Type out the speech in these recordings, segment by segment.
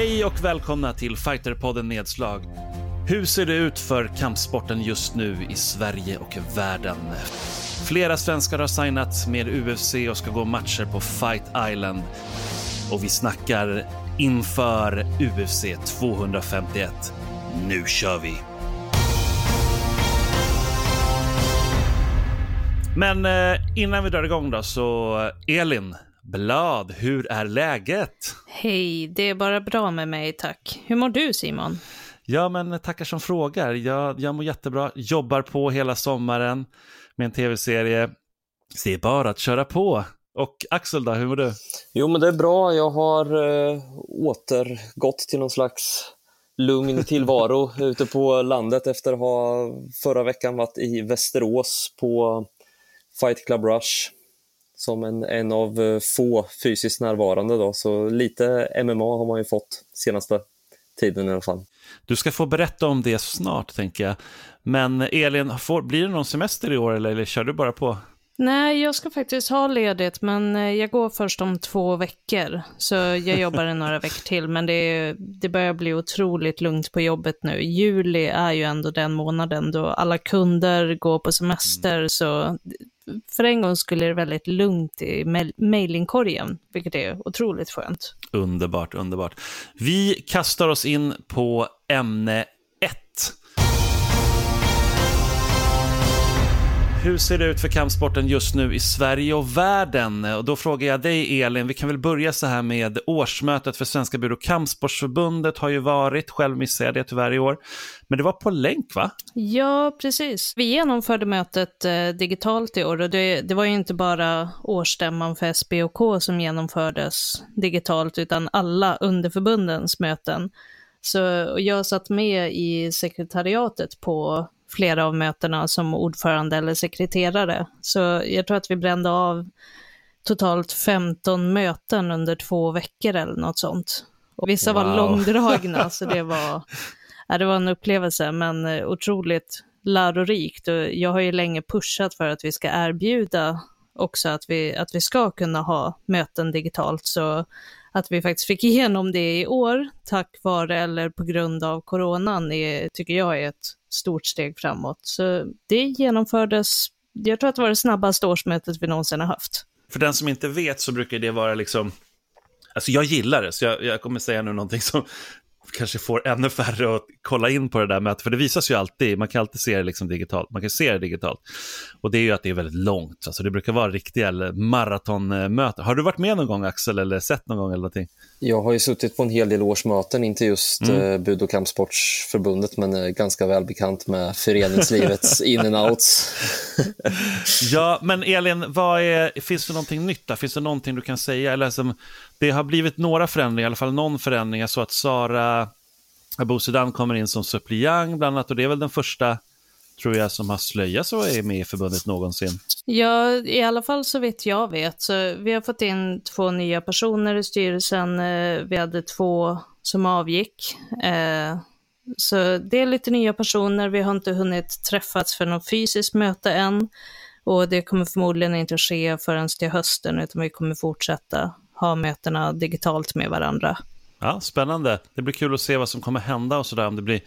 Hej och välkomna till Fighterpodden Nedslag. Hur ser det ut för kampsporten just nu i Sverige och världen? Flera svenskar har signat med UFC och ska gå matcher på Fight Island. Och vi snackar inför UFC 251. Nu kör vi! Men eh, innan vi drar igång då, så Elin Blad, hur är läget? Hej, det är bara bra med mig tack. Hur mår du Simon? Ja, men tackar som frågar. Jag, jag mår jättebra, jobbar på hela sommaren med en tv-serie. Så det är bara att köra på. Och Axel då, hur mår du? Jo, men det är bra. Jag har eh, återgått till någon slags lugn tillvaro ute på landet efter att ha förra veckan varit i Västerås på Fight Club Rush som en, en av eh, få fysiskt närvarande. Då. Så lite MMA har man ju fått senaste tiden i alla fall. Du ska få berätta om det snart, tänker jag. Men Elin, får, blir det någon semester i år eller, eller kör du bara på? Nej, jag ska faktiskt ha ledigt, men eh, jag går först om två veckor. Så jag jobbar en några veckor till, men det, det börjar bli otroligt lugnt på jobbet nu. Juli är ju ändå den månaden då alla kunder går på semester, mm. så för en gång skulle det väldigt lugnt i mailingkorgen, vilket är otroligt skönt. Underbart, underbart. Vi kastar oss in på ämne 1. Hur ser det ut för kampsporten just nu i Sverige och världen? Och då frågar jag dig Elin, vi kan väl börja så här med årsmötet för Svenska Byrå kampsportsförbundet har ju varit, själv missade jag det tyvärr i år. Men det var på länk va? Ja, precis. Vi genomförde mötet eh, digitalt i år och det, det var ju inte bara årsstämman för SBOK som genomfördes digitalt utan alla underförbundens möten. Så jag satt med i sekretariatet på flera av mötena som ordförande eller sekreterare. Så jag tror att vi brände av totalt 15 möten under två veckor eller något sånt. Och vissa wow. var långdragna, så det var, ja, det var en upplevelse, men eh, otroligt lärorikt. Och jag har ju länge pushat för att vi ska erbjuda också att vi, att vi ska kunna ha möten digitalt, så att vi faktiskt fick igenom det i år, tack vare eller på grund av coronan, är, tycker jag är ett stort steg framåt. Så det genomfördes, jag tror att det var det snabbaste årsmötet vi någonsin har haft. För den som inte vet så brukar det vara liksom, alltså jag gillar det, så jag, jag kommer säga nu någonting som kanske får ännu färre att kolla in på det där mötet, för det visas ju alltid, man kan alltid se det liksom digitalt, man kan se det digitalt. Och det är ju att det är väldigt långt, alltså det brukar vara riktiga maratonmöten. Har du varit med någon gång Axel, eller sett någon gång eller någonting? Jag har ju suttit på en hel del årsmöten, inte just mm. Eh, Bud och kampsportsförbundet, men är ganska välbekant med föreningslivets in and outs. ja, men Elin, vad är, finns det någonting nytt där? Finns det någonting du kan säga? Eller som, det har blivit några förändringar, i alla fall någon förändring. Så att Sara Abu kommer in som suppleant bland annat och det är väl den första, tror jag, som har slöja så är med i förbundet någonsin. Ja, i alla fall så vitt jag vet. Så vi har fått in två nya personer i styrelsen. Eh, vi hade två som avgick. Eh, så det är lite nya personer. Vi har inte hunnit träffats för något fysiskt möte än. Och det kommer förmodligen inte ske förrän till hösten, utan vi kommer fortsätta ha mötena digitalt med varandra. Ja, Spännande. Det blir kul att se vad som kommer hända och sådär, om det blir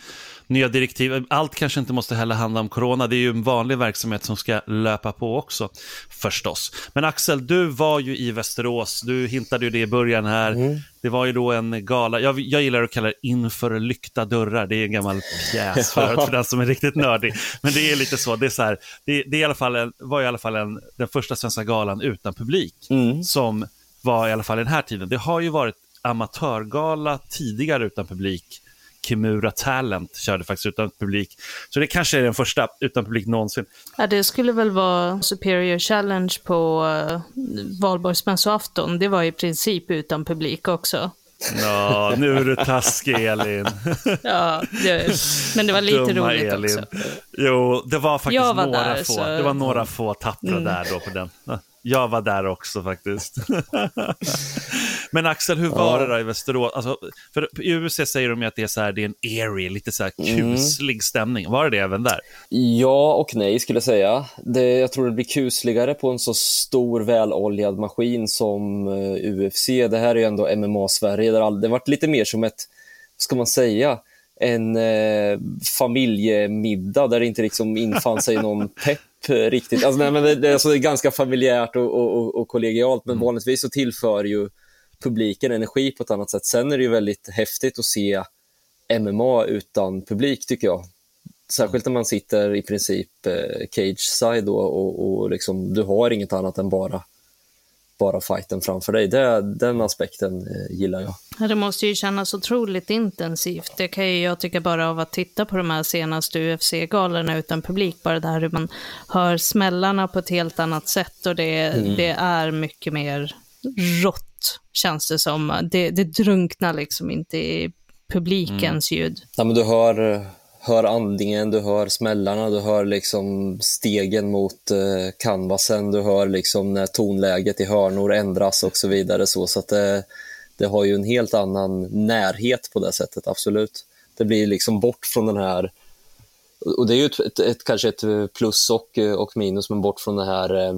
nya direktiv. Allt kanske inte måste heller handla om corona, det är ju en vanlig verksamhet som ska löpa på också, förstås. Men Axel, du var ju i Västerås, du hintade ju det i början här. Mm. Det var ju då en gala, jag, jag gillar att kalla det inför lyckta dörrar, det är en gammal pjäs för, för den som är riktigt nördig. Men det är lite så, det, är så här, det, det är i alla fall en, var i alla fall en, den första svenska galan utan publik, mm. som var i alla fall den här tiden. Det har ju varit amatörgala tidigare utan publik. Kimura Talent körde faktiskt utan publik. Så det kanske är den första utan publik någonsin. Ja, det skulle väl vara Superior Challenge på uh, valborgsmässoafton. Det var i princip utan publik också. Ja, nu är du taskig Elin. ja, det, men det var lite Dumma roligt Elin. också. Jo, det var faktiskt var några där, få. Så... Det var några få tappra mm. där då på den. Jag var där också faktiskt. Men Axel, hur var ja. det då i Västerås? Alltså, för I UFC säger de ju att det är, så här, det är en eerie, lite så här mm. kuslig mm. stämning. Var det det även där? Ja och nej skulle jag säga. Det, jag tror det blir kusligare på en så stor väloljad maskin som uh, eh, UFC. Det här är ju ändå MMA-Sverige. Det har varit lite mer som ett, vad ska man säga, en eh, familjemiddag där det inte liksom infann sig någon pepp riktigt. Alltså, nej, men det, det, alltså, det är ganska familjärt och, och, och kollegialt, men mm. vanligtvis så tillför ju publiken energi på ett annat sätt. Sen är det ju väldigt häftigt att se MMA utan publik, tycker jag. Särskilt när man sitter i princip eh, cage side och, och, liksom, du har inget annat än bara bara fighten framför dig. Det, den aspekten eh, gillar jag. Ja, det måste ju kännas otroligt intensivt. Det kan ju jag tycka bara av att titta på de här senaste UFC-galorna utan publik, bara det här hur man hör smällarna på ett helt annat sätt och det, mm. det är mycket mer rått, känns det som. Det, det drunknar liksom inte i publikens mm. ljud. Ja, men du hör hör andningen, du hör smällarna, du hör liksom stegen mot eh, canvasen, du hör liksom när tonläget i hörnor ändras och så vidare. Så, så att det, det har ju en helt annan närhet på det sättet, absolut. Det blir liksom bort från den här och det är ju ett, ett, ett, kanske ett plus och, och minus, men bort från det här, eh,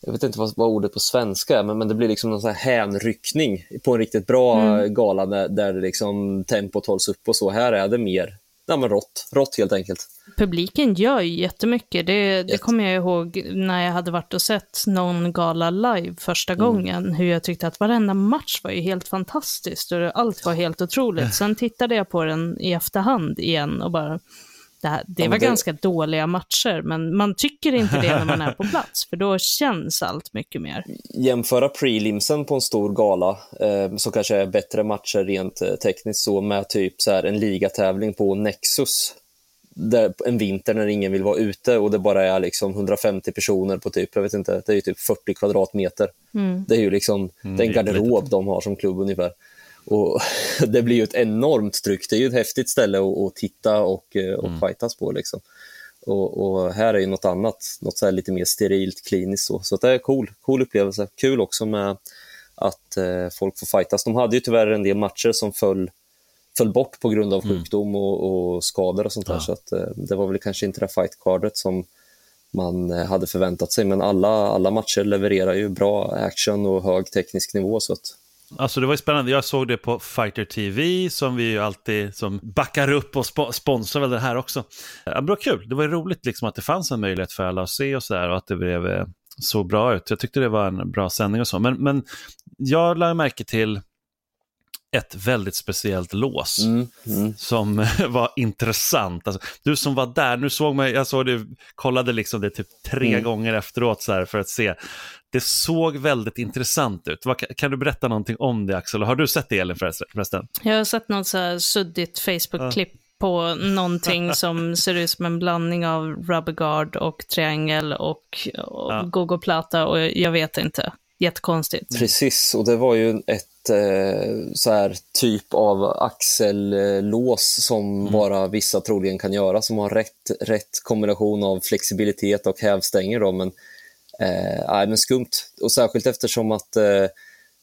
jag vet inte vad, vad ordet på svenska är, men, men det blir liksom någon sån här hänryckning på en riktigt bra mm. gala där, där liksom tempot hålls upp och så. Här är det mer ja, men rått. Rått helt enkelt. Publiken gör ju jättemycket. Det, det kommer jag ihåg när jag hade varit och sett någon gala live första mm. gången. Hur jag tyckte att varenda match var ju helt fantastiskt och allt var helt otroligt. Sen tittade jag på den i efterhand igen och bara, det, här, det ja, var det... ganska dåliga matcher, men man tycker inte det när man är på plats, för då känns allt mycket mer. Jämföra prelimsen på en stor gala, eh, som kanske är bättre matcher rent eh, tekniskt, så med typ så här, en ligatävling på Nexus, där, en vinter när ingen vill vara ute och det bara är liksom 150 personer på typ, jag vet inte, det är typ 40 kvadratmeter. Mm. Det är ju liksom mm, den garderob de har som klubb ungefär. Och det blir ju ett enormt tryck. Det är ju ett häftigt ställe att, att titta och, eh, och mm. fightas på. Liksom. Och, och, här är ju något annat, något så lite mer sterilt, kliniskt. Så, så det är cool, cool upplevelse. Kul också med att eh, folk får fightas. De hade ju tyvärr en del matcher som föll, föll bort på grund av mm. sjukdom och, och skador och sånt där. Ja. Så att, eh, det var väl kanske inte det fightcardet som man eh, hade förväntat sig. Men alla, alla matcher levererar ju bra action och hög teknisk nivå. Så att Alltså det var ju spännande, jag såg det på Fighter TV som vi ju alltid som backar upp och sp sponsrar väl det här också. Ja, var kul, det var ju roligt liksom att det fanns en möjlighet för alla att se och sådär och att det blev eh, så bra ut. Jag tyckte det var en bra sändning och så, men, men jag lade märke till ett väldigt speciellt lås mm, mm. som var intressant. Alltså, du som var där, nu såg man, jag såg det, kollade liksom det typ tre mm. gånger efteråt så för att se. Det såg väldigt intressant ut. Kan du berätta någonting om det Axel? Har du sett det Elin förresten? Jag har sett något så här suddigt Facebook-klipp ja. på någonting som ser ut som en blandning av Rubber Guard och Triangel och, och ja. Gogo-plata och jag vet inte. Jättekonstigt. Precis, och det var ju ett eh, så här typ av axellås som mm. bara vissa troligen kan göra, som har rätt, rätt kombination av flexibilitet och hävstänger. Då, men, eh, men skumt, och särskilt eftersom att, eh,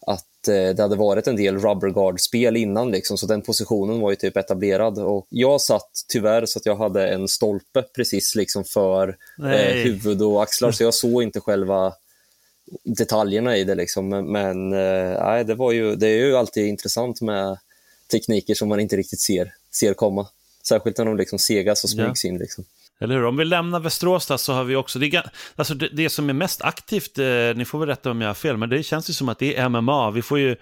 att eh, det hade varit en del rubber guard-spel innan, liksom, så den positionen var ju typ etablerad. Och jag satt tyvärr så att jag hade en stolpe precis liksom för eh, huvud och axlar, så jag såg inte själva detaljerna i det. Liksom. Men, men äh, det, var ju, det är ju alltid intressant med tekniker som man inte riktigt ser, ser komma. Särskilt när de liksom segas och smygs ja. in. Liksom. Eller hur? Om vi lämnar Västerås där så har vi också, det, alltså det, det som är mest aktivt, eh, ni får väl rätta om jag har fel, men det känns ju som att det är MMA. Vi får ju,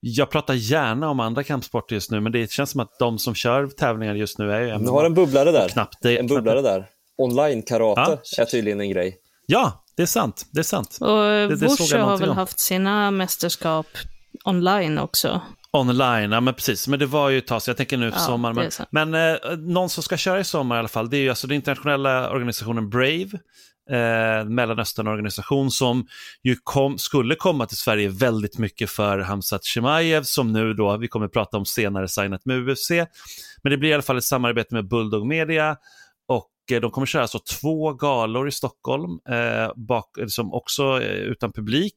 jag pratar gärna om andra kampsporter just nu, men det känns som att de som kör tävlingar just nu är ju MMA. Du har en bubblare där. Knappt det, en bubblare knappt. där. Online-karate ja. är tydligen en grej. Ja, det är sant. Det är sant. Och det, det har väl om. haft sina mästerskap online också. Online, ja men precis. Men det var ju ett tag så jag tänker nu för ja, sommaren. Men, men eh, någon som ska köra i sommar i alla fall, det är ju alltså den internationella organisationen Brave, eh, Mellanösternorganisation som ju kom, skulle komma till Sverige väldigt mycket för Hamzat Chimaev som nu då, vi kommer att prata om senare, signat med UFC. Men det blir i alla fall ett samarbete med Bulldog Media Eh, de kommer köra alltså två galor i Stockholm, eh, bak, som också eh, utan publik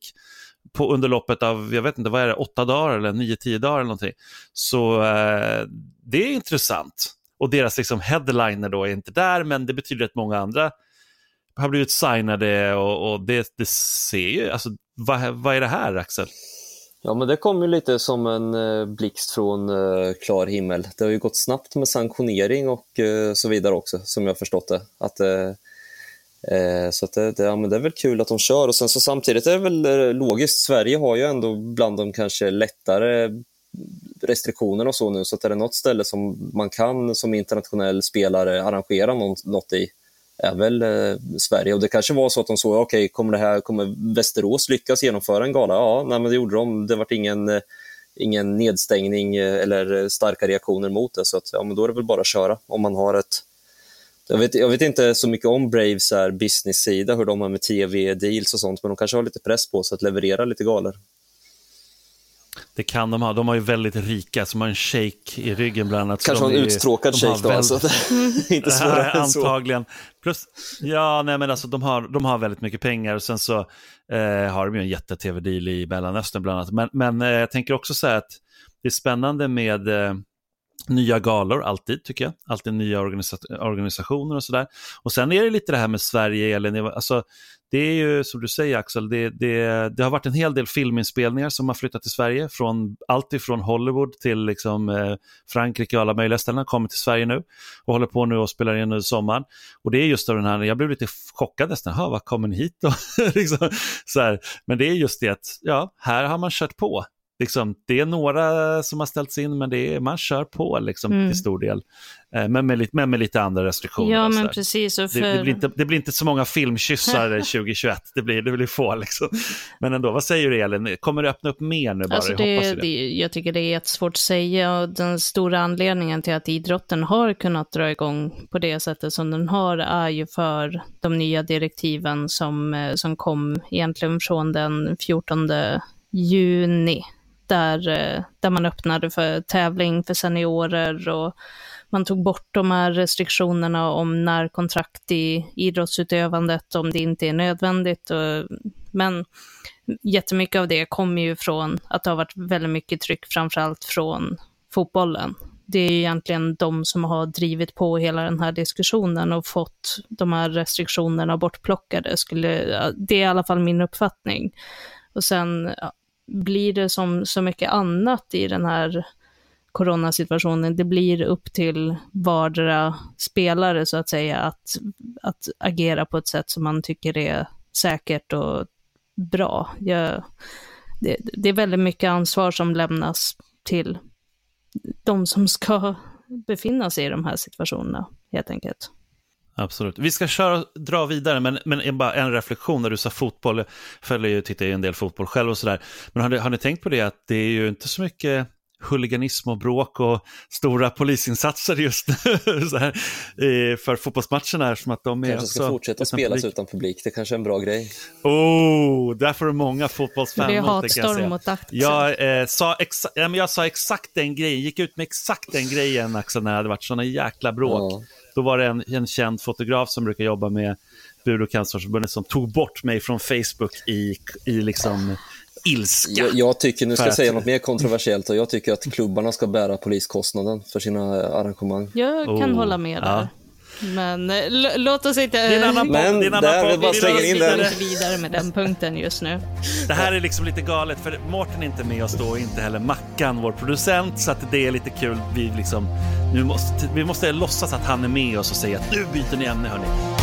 på under loppet av, jag vet inte, vad är det, åtta dagar eller nio, tio dagar eller någonting. Så eh, det är intressant. Och deras liksom headliner då är inte där, men det betyder att många andra har blivit signade och, och det, det ser ju, alltså vad, vad är det här Axel? Ja, men det kom ju lite som en eh, blixt från eh, klar himmel. Det har ju gått snabbt med sanktionering och eh, så vidare också, som jag förstått det. Att, eh, Eh, så att det, det, ja, men det är väl kul att de kör och sen så samtidigt är det väl eh, logiskt, Sverige har ju ändå bland de kanske lättare restriktionerna och så nu, så att är det något ställe som man kan som internationell spelare arrangera något i, är väl eh, Sverige. Och det kanske var så att de såg, okej, okay, kommer, det här, kommer Västerås lyckas genomföra en gala? Ja, nej, men det gjorde de. Det var ingen, eh, ingen nedstängning eller starka reaktioner mot det. Så att, ja, men då är det väl bara att köra om man har ett jag vet, jag vet inte så mycket om Braves business-sida, hur de har med tv-deals och sånt, men de kanske har lite press på sig att leverera lite galor. Det kan de ha. De har ju väldigt rika, som har en shake i ryggen bland annat. Kanske en uttråkad shake då, alltså. inte svårare än så. Antagligen. Plus, ja, nej men alltså de har, de har väldigt mycket pengar och sen så eh, har de ju en jätte-tv-deal i Mellanöstern bland annat. Men, men eh, jag tänker också säga att det är spännande med eh, nya galor, alltid tycker jag. Alltid nya organisa organisationer och sådär. Och sen är det lite det här med Sverige, eller, alltså, det är ju som du säger Axel, det, det, det, har varit en hel del filminspelningar som har flyttat till Sverige, från allt ifrån Hollywood till liksom, eh, Frankrike och alla möjliga ställen, har kommit till Sverige nu och håller på nu och spelar in under sommaren. Och det är just av den här, jag blev lite chockad nästan, vad kommer ni hit då? liksom, så här. Men det är just det att, ja, här har man kört på liksom, det är några som har ställts in, men det är, man kör på liksom, mm. till stor del. Eh, men, med, men med lite andra restriktioner. Ja, men precis. För... Det, det, blir inte, det blir inte så många filmkyssar 2021, det blir, det blir få. Liksom. Men ändå, vad säger du Elin? Kommer det öppna upp mer nu bara? Alltså det, jag, det. jag tycker det är jättesvårt att säga. Den stora anledningen till att idrotten har kunnat dra igång på det sättet som den har är ju för de nya direktiven som, eh, som kom egentligen från den 14 juni där, eh, där man öppnade för tävling för seniorer och man tog bort de här restriktionerna om närkontrakt i idrottsutövandet om det inte är nödvändigt. Men jättemycket av det kommer ju från att det har varit väldigt mycket tryck, framförallt från fotbollen. Det är ju egentligen de som har drivit på hela den här diskussionen och fått de här restriktionerna bortplockade. Skulle, det är i alla fall min uppfattning. Och sen blir det som så mycket annat i den här coronasituationen, det blir upp till vardera spelare så att säga att, att agera på ett sätt som man tycker är säkert och bra. Jag, det, det är väldigt mycket ansvar som lämnas till de som ska befinna sig i de här situationerna, helt enkelt. Absolut. Vi ska köra, dra vidare, men, men bara en reflektion när du sa fotboll. Jag följer ju, tittar ju en del fotboll själv och sådär. Men har ni, har ni tänkt på det att det är ju inte så mycket huliganism och bråk och stora polisinsatser just nu för fotbollsmatcherna. Som att de är kanske ska fortsätta spelas publik. utan publik, det kanske är en bra grej. Oh, där får du många fotbollsfan Det är hatstorm mot Axel. Jag, eh, sa ja, jag sa exakt den grejen, gick ut med exakt den grejen Axel när det hade varit sådana jäkla bråk. Ja. Då var det en, en känd fotograf som brukar jobba med Bur och cancerförbundet som tog bort mig från Facebook i, i liksom ilska. Jag, jag tycker, nu ska jag säga något mer kontroversiellt, och jag tycker att klubbarna ska bära poliskostnaden för sina arrangemang. Jag kan oh, hålla med där. Ja. Men eh, låt oss inte... Det är en annan Men det är en annan där, bara slänger in den. inte vidare med den punkten just nu. Det här är liksom lite galet, för Mårten är inte med oss då, och inte heller Mackan, vår producent, så att det är lite kul. Vi, liksom, nu måste, vi måste låtsas att han är med oss och säga att nu byter ni ämne, hörni.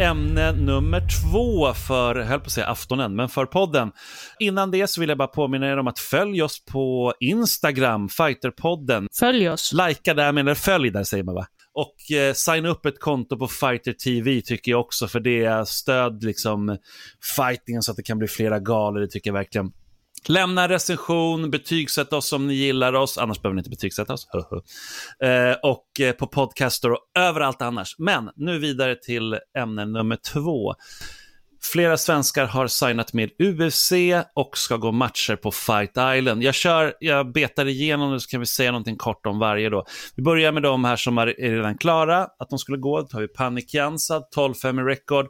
Ämne nummer två för, höll på att säga aftonen, men för podden. Innan det så vill jag bara påminna er om att följ oss på Instagram, Fighterpodden. Följ oss. Lajka där, eller följ där säger man va? Och eh, signa upp ett konto på Fighter TV tycker jag också, för det stöd liksom fightingen så att det kan bli flera galor, det tycker jag verkligen. Lämna en recension, betygsätt oss om ni gillar oss, annars behöver ni inte betygsätta oss. eh, och eh, på podcaster och överallt annars. Men nu vidare till ämne nummer två. Flera svenskar har signat med UFC och ska gå matcher på Fight Island. Jag, kör, jag betar igenom det så kan vi säga någonting kort om varje. Då. Vi börjar med de här som är redan klara att de skulle gå. Då tar vi Panik Jansad, 12-5 i record.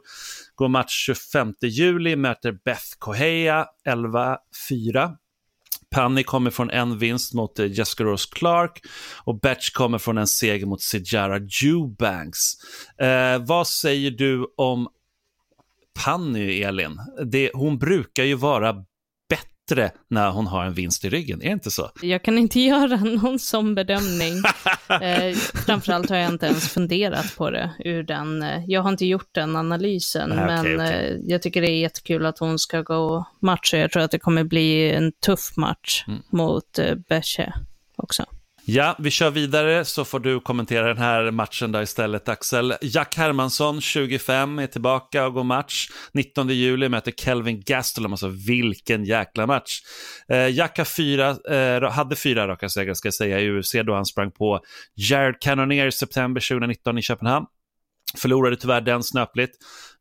Går match 25 juli, möter Beth Koheja, 11-4. Panik kommer från en vinst mot eh, Jessica Rose Clark och Betch kommer från en seger mot Sijara Eubanks. Eh, vad säger du om Panny, Elin. Det, hon brukar ju vara bättre när hon har en vinst i ryggen, är det inte så? Jag kan inte göra någon sån bedömning. eh, framförallt har jag inte ens funderat på det ur den, eh, jag har inte gjort den analysen, Nej, men okej, okej. Eh, jag tycker det är jättekul att hon ska gå matcher. Jag tror att det kommer bli en tuff match Mm. mot eh, Beche också. Ja, vi kör vidare så får du kommentera den här matchen där istället Axel. Jack Hermansson, 25, är tillbaka och går match. 19 juli möter Kelvin Gastelum, alltså vilken jäkla match. Eh, Jack har fyra, eh, hade fyra raka segrar ska jag säga i UFC då han sprang på Jared Cannonier i september 2019 i Köpenhamn. Förlorade tyvärr den snöpligt.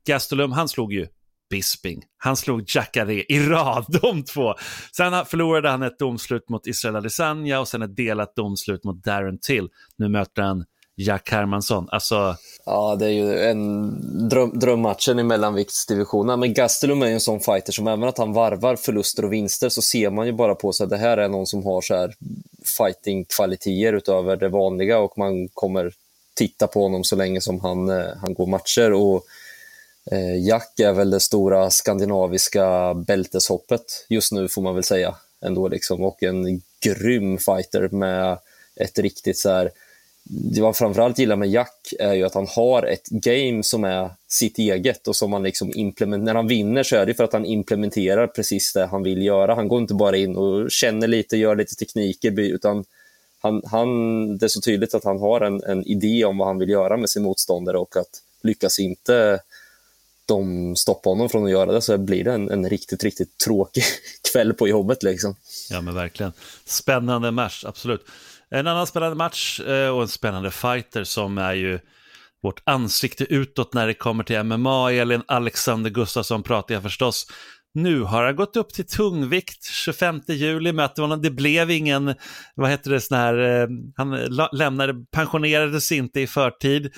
Gastelum, han slog ju Bisping. Han slog Jacare i rad, de två. Sen förlorade han ett domslut mot Israel Adesanya och sen ett delat domslut mot Darren Till. Nu möter han Jack Hermansson. Alltså, Ja, det är ju en dröm, drömmatchen i mellanviktsdivisionerna. Men Gastelum är ju en sån fighter som även att han varvar förluster och vinster så ser man ju bara på sig att det här är någon som har så här fighting-kvaliteter utöver det vanliga och man kommer titta på honom så länge som han, eh, han går matcher. Och Eh, Jack är väl det stora skandinaviska bälteshoppet just nu får man väl säga ändå liksom. Och en grym fighter med ett riktigt så här det jag framförallt gillar med Jack är ju att han har ett game som är sitt eget och som han liksom när han vinner så är det för att han implementerar precis det han vill göra. Han går inte bara in och känner lite, gör lite tekniker, utan han, han, det är så tydligt att han har en, en idé om vad han vill göra med sin motståndare och att lyckas inte de stoppar honom från att göra det så blir det en, en riktigt, riktigt tråkig kväll på jobbet. Liksom. ja men verkligen. Spännande match, absolut. En annan spännande match eh, och en spännande fighter som är ju vårt ansikte utåt när det kommer till MMA. Elin Alexander Gustafsson pratar jag förstås. Nu har han gått upp till tungvikt, 25 juli mötte honom. Det blev ingen, vad heter det, sån här, eh, han lämnade, pensionerades inte i förtid,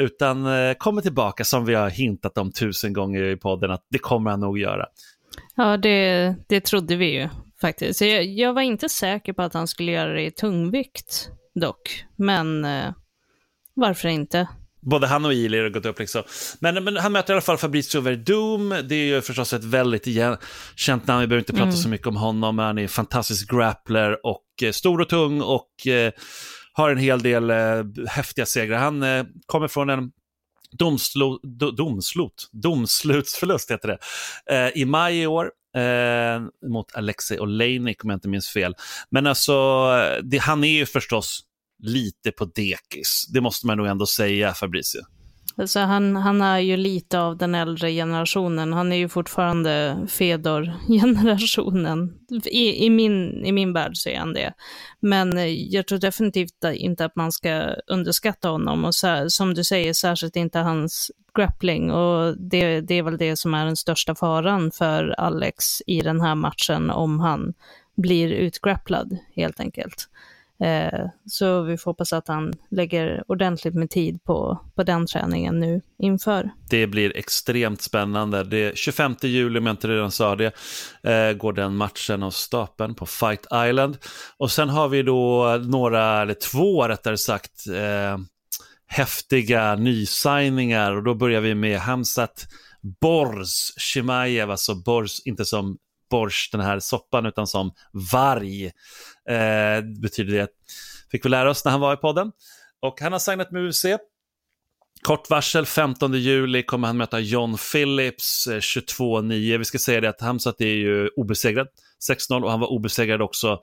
utan eh, kommer tillbaka som vi har hintat om tusen gånger i podden att det kommer han nog göra. Ja, det, det trodde vi ju faktiskt. Jag, jag var inte säker på att han skulle göra det i tungvikt dock, men eh, varför inte? Både han och Ili har gått upp liksom. Men, men han möter i alla fall Fabrizio Verdum. Det är ju förstås ett väldigt igen, känt namn. Vi behöver inte prata Mm. så mycket om honom. men Han är en fantastisk grappler och eh, stor och tung och eh, har en hel del eh, häftiga segrar. Han eh, kommer från en domslo, do, domslot, domslutsförlust heter det, eh, i maj i år. Eh, mot Alexei Oleinik om jag inte minns fel. Men alltså, det, han är ju förstås lite på dekis. Det måste man nog ändå säga, Fabricio. Alltså han, han är ju lite av den äldre generationen. Han är ju fortfarande Fedor-generationen. I, i, min, I min värld så är han det. Men eh, jag tror definitivt inte att man ska underskatta honom. Och så, som du säger, särskilt inte hans grappling. Och det, det är väl det som är den största faran för Alex i den här matchen om han blir utgrapplad helt enkelt. Eh, så vi får hoppas att han lägger ordentligt med tid på, på den träningen nu inför. Det blir extremt spännande. Det är 25 juli, om jag inte redan sa det, eh, går den matchen av stapeln på Fight Island. Och sen har vi då några, eller två rättare sagt, eh, häftiga nysigningar och då börjar vi med Hamzat Bors Chimaev, alltså Bors, inte som Borsch, den här soppan, utan som varg. Eh, betyder det. Fick vi lära oss när han var i podden. Och han har signat med UFC. Kort varsel, 15 juli kommer han möta John Phillips, eh, 22-9. Vi ska säga det att Hamzat är ju obesegrad, 6-0 och han var obesegrad också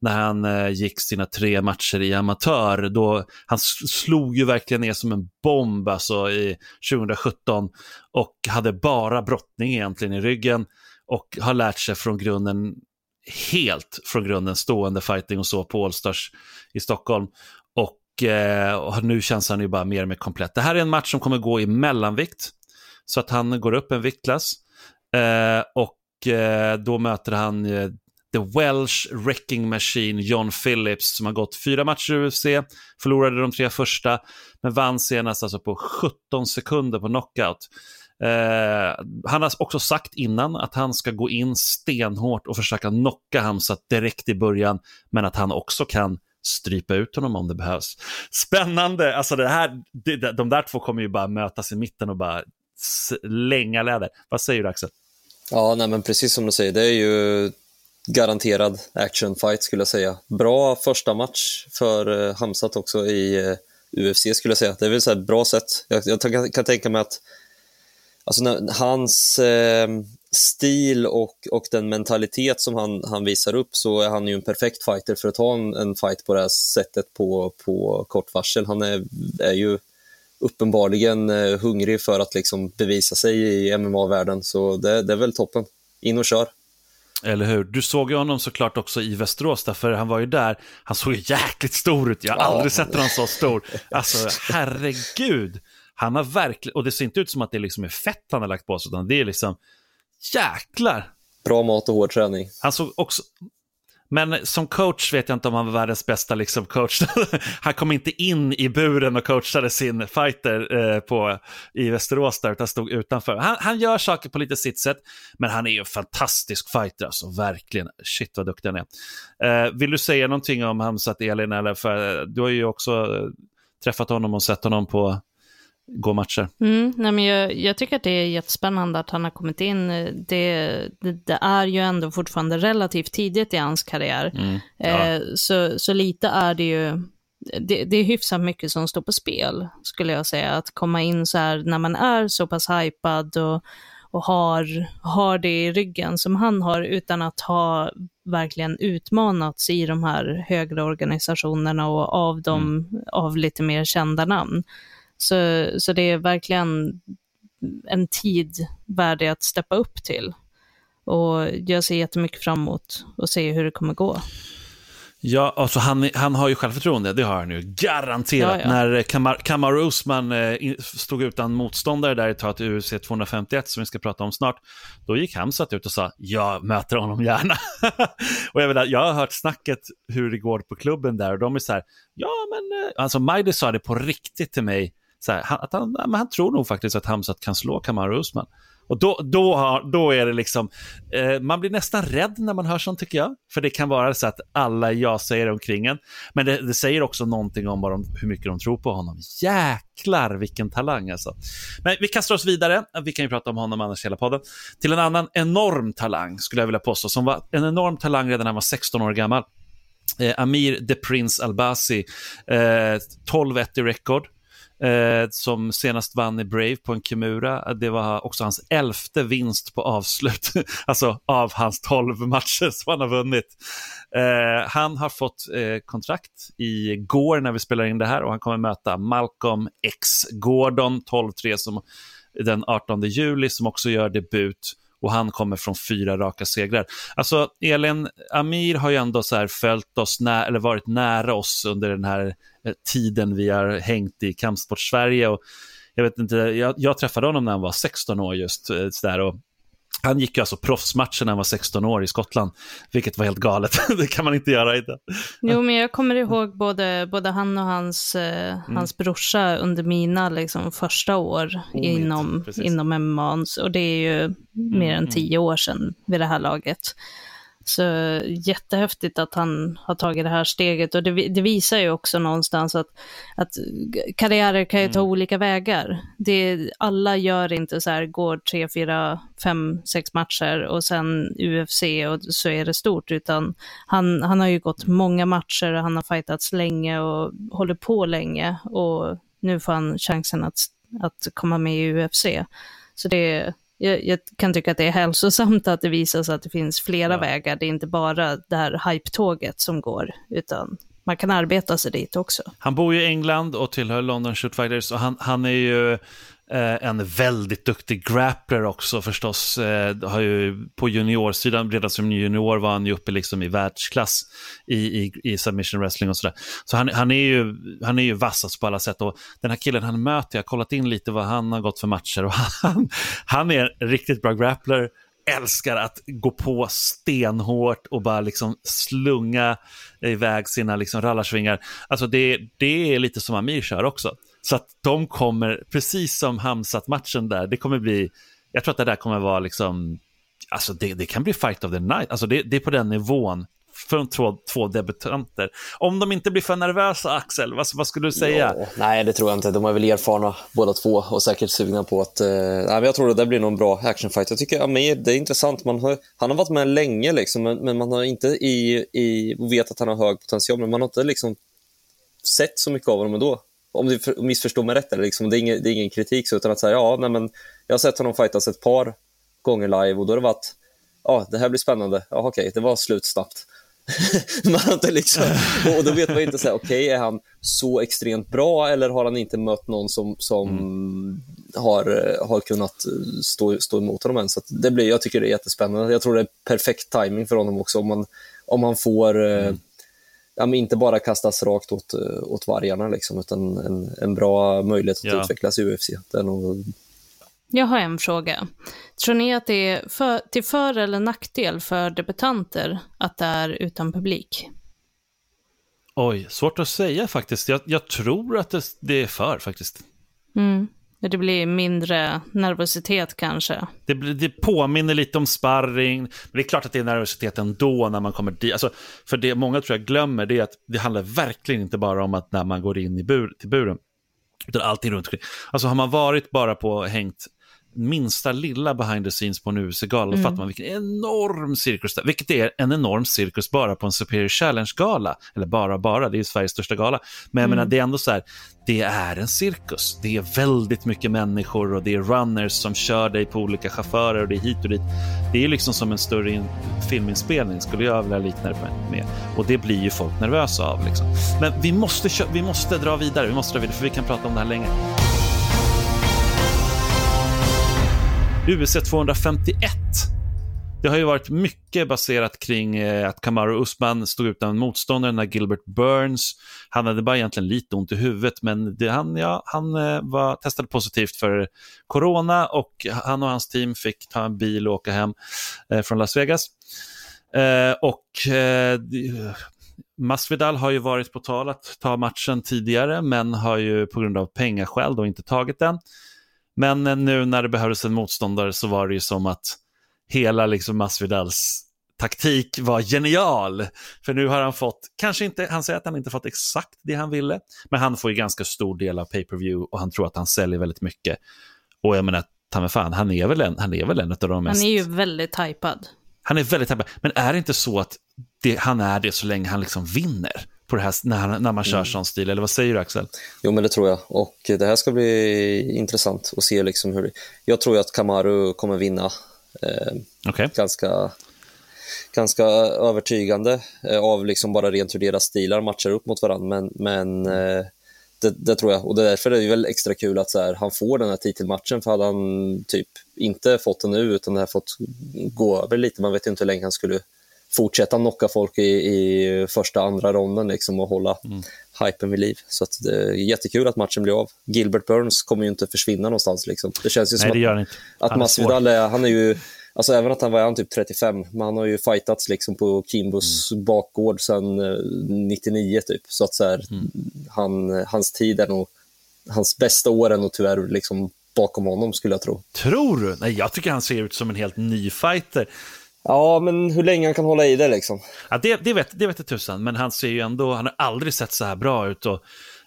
när han eh, gick sina tre matcher i amatör. Då, han slog ju verkligen ner som en bomb alltså, i 2017 och hade bara brottning egentligen i ryggen och har lärt sig från grunden helt från grunden stående fighting och så på Allstars i Stockholm. Och, eh, och nu känns han ju bara mer och mer komplett. Det här är en match som kommer gå i mellanvikt, så att han går upp en viktklass. Eh, och eh, då möter han eh, The Welsh Wrecking Machine, John Phillips, som har gått fyra matcher i UFC, förlorade de tre första, men vann senast alltså på 17 sekunder på knockout. Eh, han har också sagt innan att han ska gå in stenhårt och försöka knocka Hamzat direkt i början, men att han också kan strypa ut honom om det behövs. Spännande, alltså det här, de där två kommer ju bara mötas i mitten och bara slänga läder. Vad säger du Axel? Ja, nej, men precis som du säger, det är ju garanterad actionfight skulle jag säga. Bra första match för eh, Hamzat också i eh, UFC skulle jag säga. Det är väl ett bra sätt. Jag, jag kan, tänka mig att alltså när, hans eh, stil och, och den mentalitet som han, han visar upp så är han ju en perfekt fighter för att ta en, en fight på det här sättet på, på kort varsel. Han är, är ju uppenbarligen eh, hungrig för att liksom bevisa sig i MMA-världen, så det, det är väl toppen. In och kör. Eller hur? Du såg ju honom såklart också i Västerås, därför han var ju där. Han såg jäkligt stor ut. Jag har aldrig sett honom så stor. Alltså, herregud. Han har verkligen, och det ser inte ut som att det liksom är fett han har lagt på sig, utan det är liksom, jäklar. Bra mat och hård träning. Han såg också, men som coach vet jag inte om han var världens bästa liksom, coach. han kom inte in i buren och coachade sin fighter eh, på, i Västerås där, utan stod utanför. Han, han, gör saker på lite sitt sätt, men han är ju en fantastisk fighter, alltså verkligen. Shit vad duktig han är. Eh, vill du säga någonting om Hamzat Elin? Eller för, du har ju också eh, träffat honom och sett honom på gå matcher. Mm, nej men jag, jag, tycker att det är jättespännande att han har kommit in. Det, det, det är ju ändå fortfarande relativt tidigt i hans karriär. Mm, ja. eh, så, så lite är det ju, det, det, är hyfsat mycket som står på spel, skulle jag säga. Att komma in så här när man är så pass hypad och, och har, har det i ryggen som han har, utan att ha verkligen utmanats i de här högre organisationerna och av, dem, mm. av lite mer kända namn. Så, så det är verkligen en tid värdig att steppa upp till. Och jag ser jättemycket fram emot att se hur det kommer gå. Ja, alltså han, han har ju självförtroende, det har han ju garanterat. Ja, ja. När Kamar, Kamar Usman eh, stod utan motståndare där i tag till UFC 251, som vi ska prata om snart, då gick Hamzat ut och sa jag möter honom gärna. och jag, vet, jag har hört snacket hur det går på klubben där och de är så här, ja men, eh, alltså Majdi sa det på riktigt till mig så här, att han, men han tror nog faktiskt att Hamzat kan slå Kamaru Usman. Och då, då, har, då är det liksom, eh, man blir nästan rädd när man hör sånt tycker jag. För det kan vara så att alla jag säger omkring en. Men det, det säger också någonting om de, hur mycket de tror på honom. Jäklar vilken talang alltså. Men vi kastar oss vidare, vi kan ju prata om honom annars hela podden. Till en annan enorm talang skulle jag vilja påstå, som var en enorm talang redan när han var 16 år gammal. Eh, Amir the Prince Albasi, eh, 12-1 i rekord eh, som senast vann i Brave på en Kimura. Eh, det var också hans elfte vinst på avslut, alltså av hans tolv matcher som han har vunnit. Eh, han har fått eh, kontrakt igår när vi spelar in det här och han kommer möta Malcolm X Gordon, 12-3 som den 18 juli, som också gör debut och han kommer från fyra raka segrar. Alltså Elin Amir har ju ändå så följt oss, nä eller varit nära oss under den här eh, tiden vi har hängt i Kampsport Sverige. Och jag, vet inte, jag, jag träffade honom när han var 16 år just. Eh, så där, och han gick ju alltså proffsmatchen när han var 16 år i Skottland, vilket var helt galet. det kan man inte göra idag. Jo, men jag kommer ihåg både, både han och hans, eh, mm. hans brorsa under mina liksom, första år oh, inom, inom MMA. Och det är ju mer än mm. tio år sedan vid det här laget. Så jättehäftigt att han har tagit det här steget och det, det visar ju också någonstans att, att karriärer kan ju ta mm. olika vägar. Det, alla gör inte så här, går tre, fyra, fem, sex matcher och sen UFC och så är det stort, utan han, han har ju gått många matcher och han har fightats länge och håller på länge och nu får han chansen att, att komma med i UFC. Så det jag, jag, kan tycka att det är hälsosamt att det visas att det finns flera ja. vägar. Det är inte bara det här hype-tåget som går, utan man kan arbeta sig dit också. Han bor ju i England och tillhör London Shootfighters och han, han är ju Eh, en väldigt duktig grappler också förstås. Eh, har ju på juniorsidan, redan som junior var han ju uppe liksom i världsklass i, i, i submission wrestling och sådär. Så han, han, är ju, han är ju vassast alltså på alla sätt. Och den här killen han möter, jag har kollat in lite vad han har gått för matcher och han, han är en riktigt bra grappler älskar att gå på stenhårt och bara liksom slunga iväg sina liksom rallarsvingar. Alltså det, det är lite som Amir kör också. Så att de kommer, precis som Hamsat-matchen där, det kommer bli, jag tror att det där kommer vara liksom, alltså det, det kan bli fight of the night, alltså det, det är på den nivån från två, två debutanter. Om de inte blir för nervösa, Axel, vad, vad skulle du säga? Ja, nej, det tror jag inte. De är väl erfarna båda två och säkert sugna på att... Eh, nej, men jag tror att det blir någon bra actionfight. Jag tycker Amir, det är intressant. Man har, han har varit med länge, liksom, men, men man har inte i, i... vet att han har hög potential, men man har inte liksom sett så mycket av honom ändå om du missförstår mig rätt, eller liksom, det, är ingen, det är ingen kritik, så, utan att säga ja, nej, men jag har sett honom fightas ett par gånger live och då har det varit, ja, det här blir spännande, ja, okej, det var slut snabbt. man inte liksom, och då vet man inte, okej, okay, är han så extremt bra eller har han inte mött någon som, som mm. har, har kunnat stå, stå emot honom än? Så det blir, jag tycker det är jättespännande. Jag tror det är perfekt timing för honom också om man, om man får eh, mm ja, men inte bara kastas rakt åt, eh, åt vargarna, liksom, utan en, en bra möjlighet att ja. utvecklas i UFC. Är nog... Jag har en fråga. Tror ni att det är för, till för eller nackdel för debutanter att det är utan publik? Oj, svårt att säga faktiskt. Jag, jag tror att det, det, är för faktiskt. Mm. Det blir mindre nervositet kanske. Det, det påminner lite om sparring, men det är klart att det är nervositet ändå när man kommer dit. Alltså, för det många tror jag glömmer, det är att det handlar verkligen inte bara om att när man går in i bur, till buren, utan allting runt omkring. Alltså har man varit bara på hängt minsta lilla behind the scenes på en UFC-gala, mm. fattar man vilken enorm cirkus det är. Vilket är en enorm cirkus bara på en Superior Challenge-gala. Eller bara, bara, det är ju Sveriges största gala. Men jag mm. menar, det är ändå så här, det är en cirkus. Det är väldigt mycket människor och det är runners som kör dig på olika chaufförer och det är hit och dit. Det är liksom som en större filminspelning, skulle jag vilja likna det med. Och det blir ju folk nervösa av. Liksom. Men vi måste, vi måste dra vidare, vi måste dra vidare, för vi kan prata om det här länge. UFC 251. Det har ju varit mycket baserat kring eh, att Kamaru Usman stod utan motståndare när Gilbert Burns. Han hade bara egentligen lite ont i huvudet, men det, han, ja, han eh, var, testade positivt för corona och han och hans team fick ta en bil och åka hem eh, från Las Vegas. Och Masvidal har ju varit på tal att ta matchen tidigare, men har ju på grund av pengaskäl då inte tagit den. Men nu när det behövdes en motståndare så var det ju som att hela liksom Masvidals taktik var genial. För nu har han fått, kanske inte, han säger att han inte fått exakt det han ville, men han får ju ganska stor del av pay-per-view och han tror att han säljer väldigt mycket. Och jag menar, ta mig fan, han är väl en, han är väl en av de mest... Han är ju väldigt hypad. Han är väldigt hypad, men är det inte så att det, han är det så länge han liksom vinner? På det här när, när man kör mm. sån stil, eller vad säger du Axel? Jo men det tror jag och det här ska bli intressant att se liksom hur Jag tror att Kamaru kommer vinna eh, okay. ganska, ganska övertygande eh, av liksom bara rent hur deras stilar matchar upp mot varandra men, men eh, det, det, tror jag och därför är det väl extra kul att så här, han får den här titelmatchen för hade han typ inte fått den nu utan det här fått gå över lite, man vet inte hur länge han skulle fortsätta knocka folk i, i första, andra ronden liksom och hålla mm. hypen vid liv. Så det är jättekul att matchen blir av. Gilbert Burns kommer ju inte försvinna någonstans. Liksom. Det känns ju Nej, som att, att Masvidal är, han är ju, alltså även att han var han typ 35, men han har ju fightats liksom på Kimbos mm. bakgård sedan 99 eh, typ. Så att så här, mm. han, hans tid är nog, hans bästa år är nog tyvärr liksom bakom honom skulle jag tro. Tror du? Nej, jag tycker han ser ut som en helt ny fighter Ja, men hur länge han kan hålla i det liksom. Ja, det, det, vet, det vet jag tusan, men han ser ju ändå, han har aldrig sett så här bra ut. Och,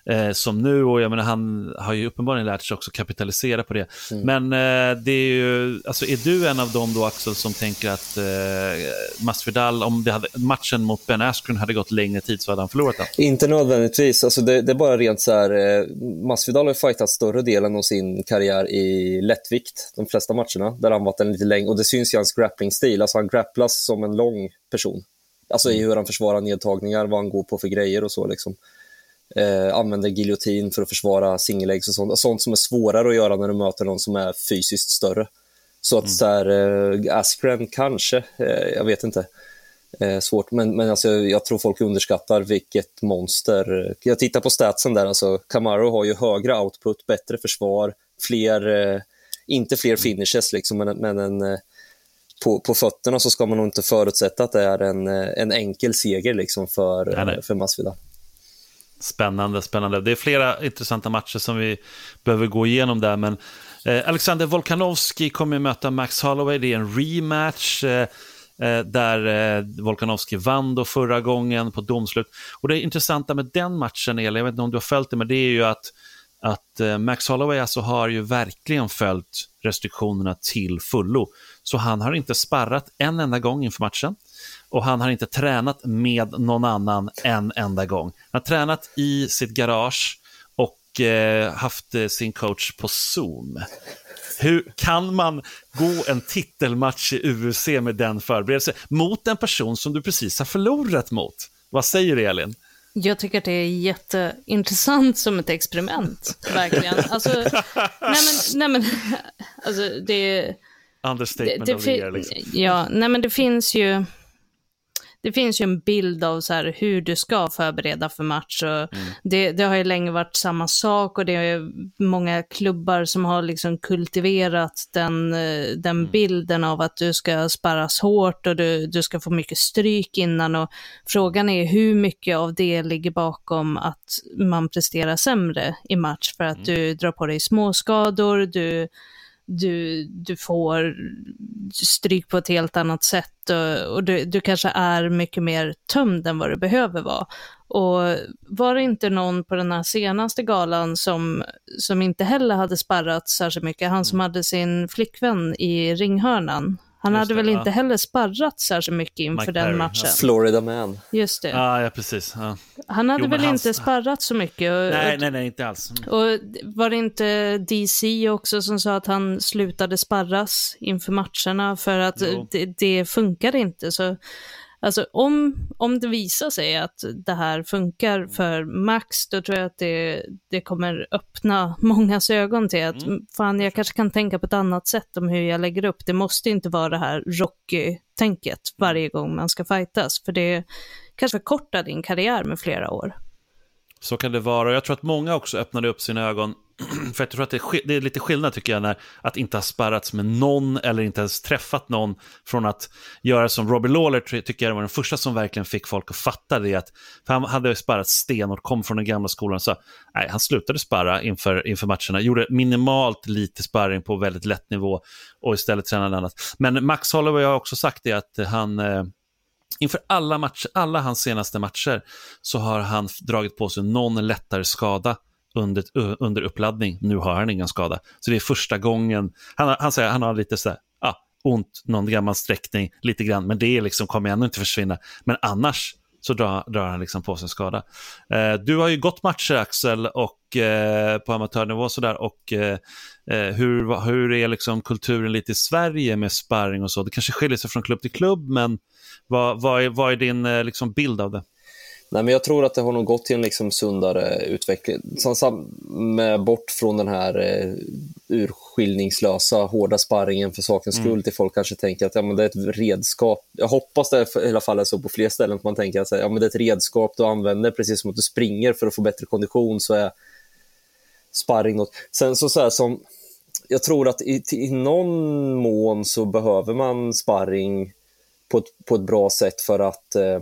eh, som nu och jag menar, han har ju uppenbarligen lärt sig också kapitalisera på det. Mm. Men eh, det är ju, alltså är du en av dem då Axel som tänker att eh, Masvidal, om det hade, matchen mot Ben Askren hade gått längre tid så hade han förlorat den? Inte nödvändigtvis. Alltså det, det är bara rent så här, eh, Masvidal har ju fightat större delen av sin karriär i lättvikt, de flesta matcherna, där han varit en lite längre, och det syns i hans grappling-stil, alltså han grapplas som en lång person. Alltså i hur han försvarar nedtagningar, vad han går på för grejer och så liksom. Eh, använder giljotin för att försvara singeläggs och sånt, sånt som är svårare att göra när du möter någon som är fysiskt större. Så att så här, eh, Askren kanske, eh, jag vet inte. Eh, svårt, men, men alltså, jag tror folk underskattar vilket monster. Jag tittar på statsen där, alltså Camaro har ju högre output, bättre försvar, fler, eh, inte fler finishes liksom, men, men en, eh, på, på fötterna så ska man nog inte förutsätta att det är en, eh, en enkel seger liksom för, Nej, nej. för Masvidal. Spännande, spännande. Det är flera intressanta matcher som vi behöver gå igenom där, men eh, Alexander Volkanovski kommer att möta Max Holloway. Det är en rematch eh, eh, där eh, Volkanovski vann då förra gången på domslut. Och det intressanta med den matchen, Elin, jag vet inte om du har följt det, men det är ju att, att eh, Max Holloway alltså har ju verkligen följt restriktionerna till fullo. Så han har inte sparrat en enda gång inför matchen och han har inte tränat med någon annan en enda gång. Han har tränat i sitt garage och eh, haft eh, sin coach på Zoom. Hur kan man gå en titelmatch i UFC med den förberedelsen mot en person som du precis har förlorat mot? Vad säger du, Elin? Jag tycker att det är jätteintressant som ett experiment, verkligen. Alltså, nej men, nej men, alltså det... Understatement det, of the year. Liksom. Ja, nej men det finns ju... Det finns ju en bild av så här hur du ska förbereda för match. Och Mm. det, det har ju länge varit samma sak och det är många klubbar som har liksom kultiverat den, eh, den Mm. bilden av att du ska sparras hårt och du, du ska få mycket stryk innan. Och frågan är hur mycket av det ligger bakom att man presterar sämre i match för att du drar på dig småskador, du du, du får stryk på ett helt annat sätt och, och du, du kanske är mycket mer tömd än vad du behöver vara. Och var det inte någon på den här senaste galan som, som inte heller hade sparrat särskilt mycket, han som hade sin flickvän i ringhörnan. Han Just hade det, väl ja. inte heller sparrat särskilt mycket inför Mike den Perry, matchen. Florida man. Just det. Ah, ja, precis. Ja. Han hade Jo, väl hans- inte sparrat så mycket. Och, Nej, nej, nej, inte alls. och var det inte DC också som sa att han slutade sparras inför matcherna för att det, det funkar inte? Så, alltså om, om det visar sig att det här funkar för Max, då tror jag att det, det kommer öppna mångas ögon till att Mm. fan, jag kanske kan tänka på ett annat sätt om hur jag lägger upp. Det måste inte vara det här Rocky-tänket varje gång man ska fightas, för det kanske förkortar din karriär med flera år. Så kan det vara. Och jag tror att många också öppnade upp sina ögon. För jag tror att det är, det är lite skillnad tycker jag, när att inte ha sparrats med någon eller inte ens träffat någon från att göra som Robbie Lawler ty- tycker jag var den första som verkligen fick folk att fatta det. Att, för han hade ju sparrat stenhårt, kom från den gamla skolan och sa, nej, han slutade sparra inför, inför matcherna, gjorde minimalt lite sparring på väldigt lätt nivå och istället tränade annat. Men Max Holloway har också sagt det att han eh, Inför alla, match, alla hans senaste matcher så har han dragit på sig någon lättare skada under, under uppladdning. Nu har han ingen skada. Så det är första gången. Han, han säger han har lite så här, ah, ont, någon gammal sträckning, lite grann, men det är liksom, kommer ändå inte försvinna. Men annars så drar, drar han liksom på sig skada. Eh, du har ju gått matcher Axel och, eh, på amatörnivå och sådär. Och, eh, eh hur, hur är liksom kulturen lite i Sverige med sparring och så? Det kanske skiljer sig från klubb till klubb, men vad, vad, är, vad är din eh, liksom, bild av det? Nej, men jag tror att det har nog gått till en liksom sundare utveckling. Med bort från den här eh, urskiljningslösa, hårda sparringen för sakens skull till folk kanske tänker att ja, men det är ett redskap. Jag hoppas det i alla fall är så på fler ställen att man tänker att ja, men det är ett redskap du använder precis som att du springer för att få bättre kondition så är sparring något. Sen så, så här, som jag tror att i, i någon mån så behöver man sparring på ett, på ett bra sätt för att eh,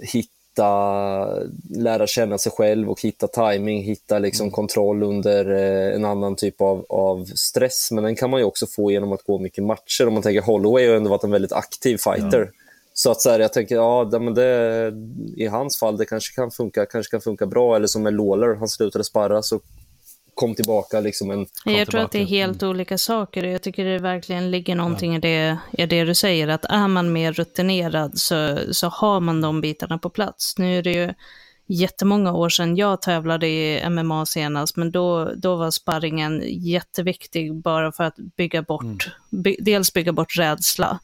hitta lära känna sig själv och hitta timing, hitta liksom kontroll under eh, en annan typ av, av stress. Men den kan man ju också få genom att gå mycket matcher. Om man tänker Holloway har ändå varit en väldigt aktiv fighter. Ja. Så att så här, jag tänker, ja, det, men det, i hans fall, det kanske kan funka, kanske kan funka bra. Eller som med Lawler, han slutade sparra så kom tillbaka. Liksom en, kom jag tror att det är helt mm. olika saker. Jag tycker det verkligen ligger någonting ja. i, det, i det du säger, att är man mer rutinerad så, så har man de bitarna på plats. Nu är det ju jättemånga år sedan jag tävlade i MMA senast, men då, då var sparringen jätteviktig bara för att bygga bort, mm. by, dels bygga bort rädsla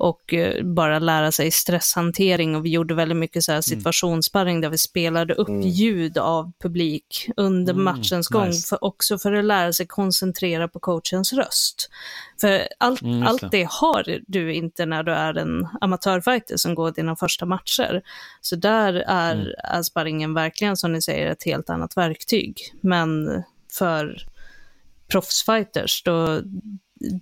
och eh, bara lära sig stresshantering och vi gjorde väldigt mycket så här mm. situationssparring där vi spelade upp mm. ljud av publik under mm. matchens gång, nice. för, också för att lära sig koncentrera på coachens röst. För allt, mm, allt det har du inte när du är en amatörfighter som går dina första matcher. Så där är, mm. är sparringen verkligen som ni säger ett helt annat verktyg. Men för proffsfighters, då,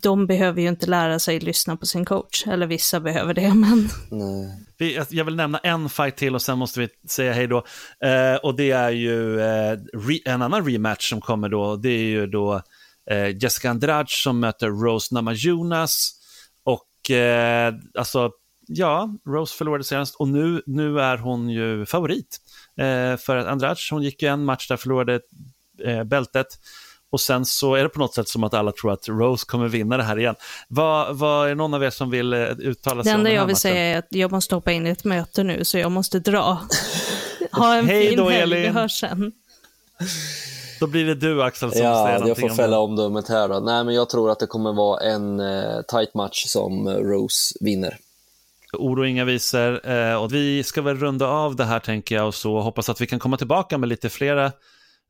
de behöver ju inte lära sig lyssna på sin coach, eller vissa behöver det, men... Nej. Jag vill nämna en fight till och sen måste vi säga hej då. Eh, och det är ju eh, en annan rematch som kommer då, det är ju då eh, Jessica Andrade som möter Rose Namajunas. Och eh, alltså, ja, Rose förlorade senast och nu, nu är hon ju favorit. Eh, för att Andrade, hon gick ju en match där, förlorade eh, bältet. Och sen så är det på något sätt som att alla tror att Rose kommer vinna det här igen. Vad, vad är det någon av er som vill eh, uttala sig Det enda jag vill matchen? säga är att jag måste hoppa in i ett möte nu, så jag måste dra. ha en Hej fin helg, vi hörs sen. Då blir det du Axel som ja, säger någonting jag får fälla omdömet här då. Nej, men jag tror att det kommer vara en uh, tight match som Rose vinner. Oro inga visor. Eh, och vi ska väl runda av det här tänker jag och så hoppas att vi kan komma tillbaka med lite flera Eh,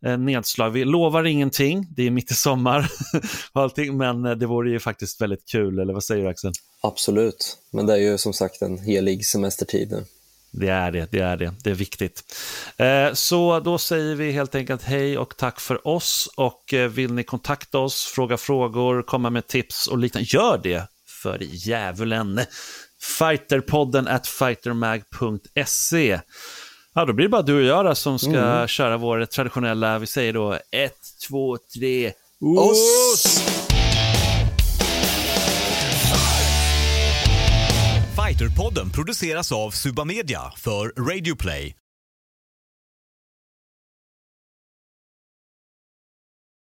nedslag. Vi lovar ingenting, det är mitt i sommar och allting, men eh, det vore ju faktiskt väldigt kul, eller vad säger du Axel? Absolut, men det är ju som sagt en helig semestertid nu. Det är det, det är det, det är viktigt. Eh, så då säger vi helt enkelt hej och tack för oss och vill ni kontakta oss, fråga frågor, komma med tips och liknande, gör det för djävulen. Fighterpodden at fightermag.se Ja, då blir det bara du och jag då, som ska mm. köra vår traditionella, vi säger då ett, två, tre, oss! Fighterpodden produceras av Subamedia för Radio Play.